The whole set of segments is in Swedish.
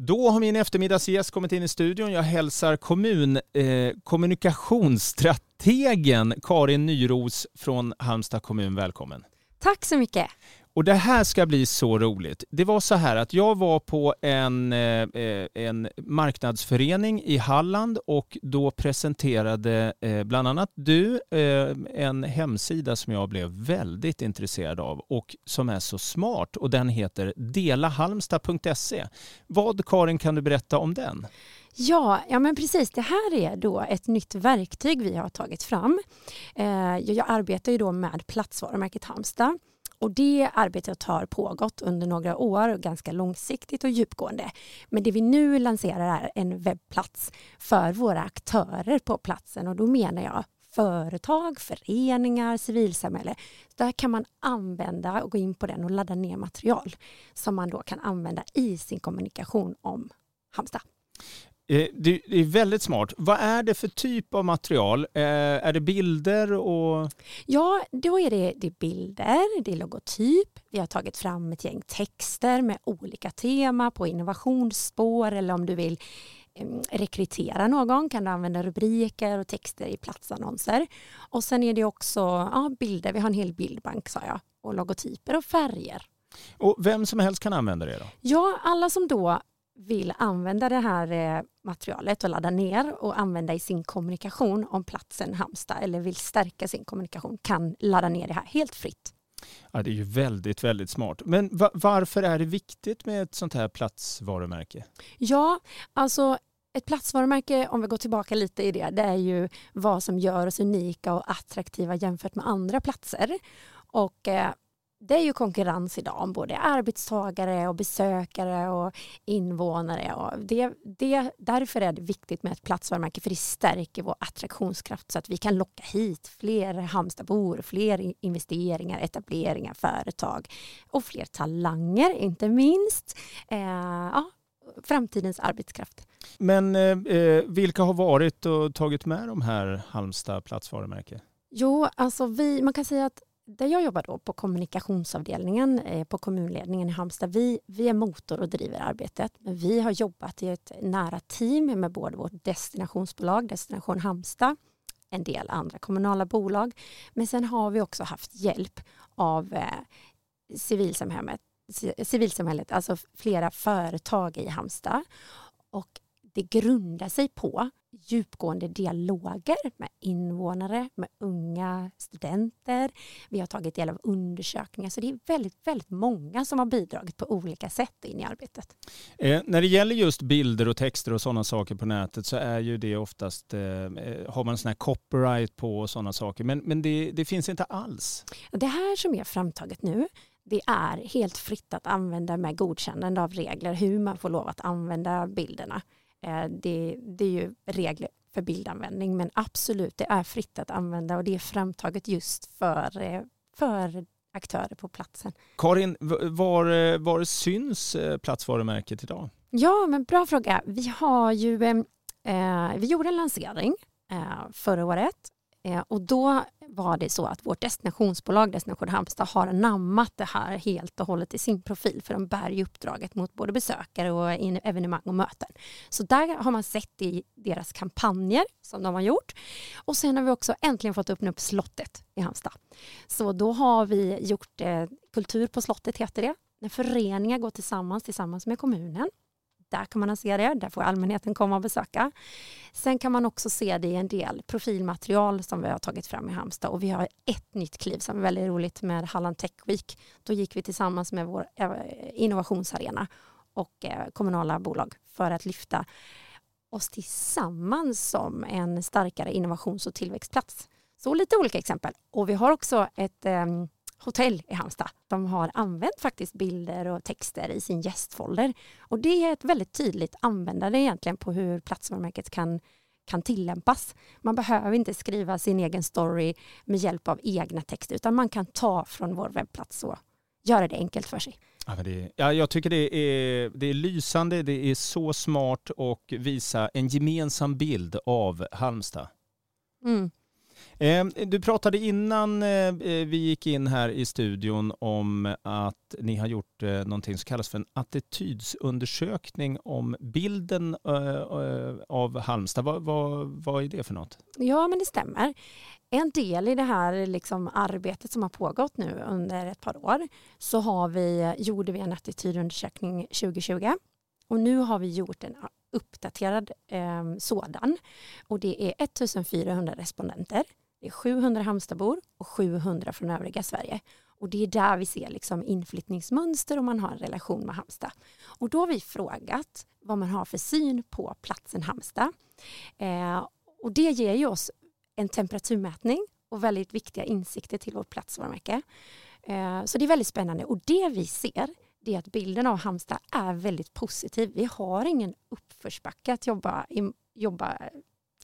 Då har min eftermiddagsgäst kommit in i studion. Jag hälsar kommun, eh, kommunikationsstrategen Karin Nyros från Halmstad kommun välkommen. Tack så mycket. Och det här ska bli så roligt. Det var så här att jag var på en, eh, eh, en marknadsförening i Halland och då presenterade eh, bland annat du eh, en hemsida som jag blev väldigt intresserad av och som är så smart och den heter delahalmstad.se. Vad Karin kan du berätta om den? Ja, ja men precis. Det här är då ett nytt verktyg vi har tagit fram. Eh, jag arbetar ju då med platsvarumärket Halmstad och det arbetet har pågått under några år, ganska långsiktigt och djupgående. Men det vi nu lanserar är en webbplats för våra aktörer på platsen och då menar jag företag, föreningar, civilsamhälle. Där kan man använda och gå in på den och ladda ner material som man då kan använda i sin kommunikation om Halmstad. Eh, det är väldigt smart. Vad är det för typ av material? Eh, är det bilder? Och... Ja, då är det, det är bilder, det är logotyp. Vi har tagit fram ett gäng texter med olika tema på innovationsspår eller om du vill rekrytera någon kan du använda rubriker och texter i platsannonser. Och sen är det också ja, bilder, vi har en hel bildbank sa jag, och logotyper och färger. Och vem som helst kan använda det då? Ja, alla som då vill använda det här eh, materialet och ladda ner och använda i sin kommunikation om platsen Halmstad eller vill stärka sin kommunikation kan ladda ner det här helt fritt. Ja, det är ju väldigt, väldigt smart. Men varför är det viktigt med ett sånt här platsvarumärke? Ja, alltså ett platsvarumärke, om vi går tillbaka lite i det, det är ju vad som gör oss unika och attraktiva jämfört med andra platser. Och eh, det är ju konkurrens idag om både arbetstagare och besökare och invånare. Och det, det, därför är det viktigt med ett platsvarumärke för det stärker vår attraktionskraft så att vi kan locka hit fler Halmstadbor, fler investeringar, etableringar, företag och fler talanger inte minst. Eh, ja, framtidens arbetskraft. Men eh, eh, vilka har varit och tagit med de här Halmstad platsvarumärke? Jo, alltså vi, man kan säga att där jag jobbar då på kommunikationsavdelningen eh, på kommunledningen i Halmstad, vi, vi är motor och driver arbetet. Men vi har jobbat i ett nära team med både vårt destinationsbolag, Destination Halmstad, en del andra kommunala bolag. Men sen har vi också haft hjälp av eh, civilsamhället, civilsamhället, alltså flera företag i Halmstad. Och det grundar sig på djupgående dialoger med invånare, med unga studenter. Vi har tagit del av undersökningar, så det är väldigt, väldigt många som har bidragit på olika sätt in i arbetet. Eh, när det gäller just bilder och texter och sådana saker på nätet så är ju det oftast, eh, eh har man sån här copyright på och sådana saker, men, men det, det finns inte alls. Det här som är framtaget nu, det är helt fritt att använda med godkännande av regler hur man får lov att använda bilderna. Eh, det, det är ju regler för bildanvändning men absolut det är fritt att använda och det är framtaget just för, eh, för aktörer på platsen. Karin, var, var syns eh, platsvarumärket idag? Ja, men bra fråga. Vi har ju, eh, vi gjorde en lansering eh, förra året Eh, Eh, och då var det så att vårt destinationsbolag Destination Halmstad har namnat det här helt och hållet i sin profil för de bär ju uppdraget mot både besökare och evenemang och möten. Så där har man sett i deras kampanjer som de har gjort. Och sen har vi också äntligen fått öppna upp slottet i Halmstad. Så då har vi gjort eh, Kultur på slottet heter det. När föreningar går tillsammans tillsammans med kommunen där kan man se det, där får allmänheten komma och besöka. Sen kan man också se det i en del profilmaterial som vi har tagit fram i Halmstad och vi har ett nytt kliv som är väldigt roligt med Halland Tech Week. Då gick vi tillsammans med vår eh, innovationsarena och eh, kommunala bolag för att lyfta oss tillsammans som en starkare innovations och tillväxtplats. Så lite olika exempel. Och vi har också ett ehm, hotell i Halmstad. De har använt faktiskt bilder och texter i sin gästfolder. Och det är ett väldigt tydligt användande egentligen på hur platsvarumärket kan, kan tillämpas. Man behöver inte skriva sin egen story med hjälp av egna texter utan man kan ta från vår webbplats och göra det enkelt för sig. Ja, det, ja, jag tycker det är, det är lysande, det är så smart och visa en gemensam bild av Halmstad. Mm. Eh, du pratade innan eh, eh, vi gick in här i studion om att ni har gjort någonting som kallas för en attitydsundersökning om bilden av Halmstad. Vad, vad, vad är det för något? Ja, men det stämmer. En del i det här liksom arbetet som har pågått nu under ett par år så har vi, gjorde vi en attitydundersökning 2020 och nu har vi gjort en uppdaterad eh, sådan och det är 1400 respondenter. Det är 700 Halmstadbor och 700 från övriga Sverige. Och det är där vi ser liksom inflyttningsmönster om man har en relation med Halmstad. Och då har vi frågat vad man har för syn på platsen Halmstad. Eh, och det ger ju oss en temperaturmätning och väldigt viktiga insikter till vårt platsvarumärke. Eh, så det är väldigt spännande och det vi ser det är att bilden av Halmstad är väldigt positiv. Vi har ingen uppförsbacke att jobba, jobba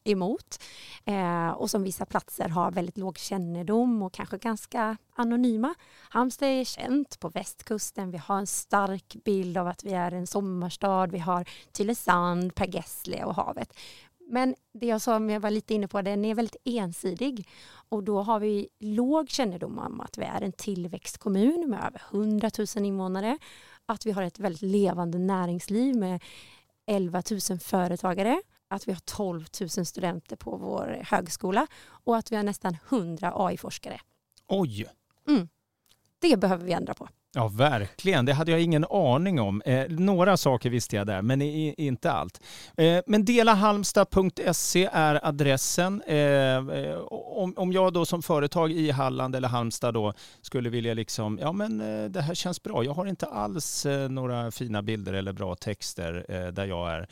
emot eh, och som vissa platser har väldigt låg kännedom och kanske ganska anonyma. Halmstad är känt på västkusten. Vi har en stark bild av att vi är en sommarstad. Vi har Tylösand, Per Gessle och havet. Men det jag som jag var lite inne på, den är väldigt ensidig och då har vi låg kännedom om att vi är en tillväxtkommun med över 100 000 invånare, att vi har ett väldigt levande näringsliv med 11 000 företagare, att vi har 12 000 studenter på vår högskola och att vi har nästan 100 AI-forskare. Oj! Mm. Det behöver vi ändra på. Ja, verkligen. Det hade jag ingen aning om. Eh, några saker visste jag där, men i, inte allt. Eh, men delahalmstad.se är adressen. Eh, eh, om, om jag då som företag i Halland eller Halmstad då skulle vilja liksom, ja men eh, det här känns bra. Jag har inte alls eh, några fina bilder eller bra texter där jag är.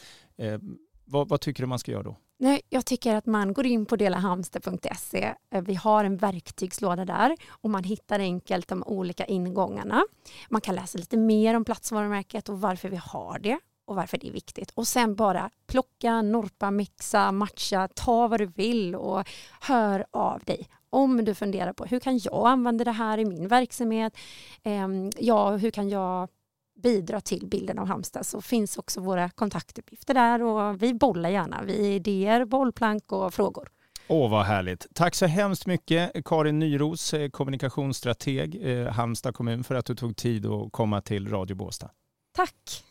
Vad, vad, tycker du man ska göra då? Nej, jag tycker att man går in på delahamster.se. Eh, vi har en verktygslåda där och man hittar enkelt de olika ingångarna. Man kan läsa lite mer om platsvarumärket och varför vi har det och varför det är viktigt. Och sen bara plocka, norpa, mixa, matcha, ta vad du vill och hör av dig. Om du funderar på hur kan jag använda det här i min verksamhet? Ehm, ja, hur kan jag bidra till bilden av Halmstad så finns också våra kontaktuppgifter där och vi bollar gärna. Vi idéer, bollplank och frågor. Åh, vad härligt. Tack så hemskt mycket Karin Nyros, eh, kommunikationsstrateg, eh, Halmstad kommun, för att du tog tid att komma till Radio Båstad. Tack.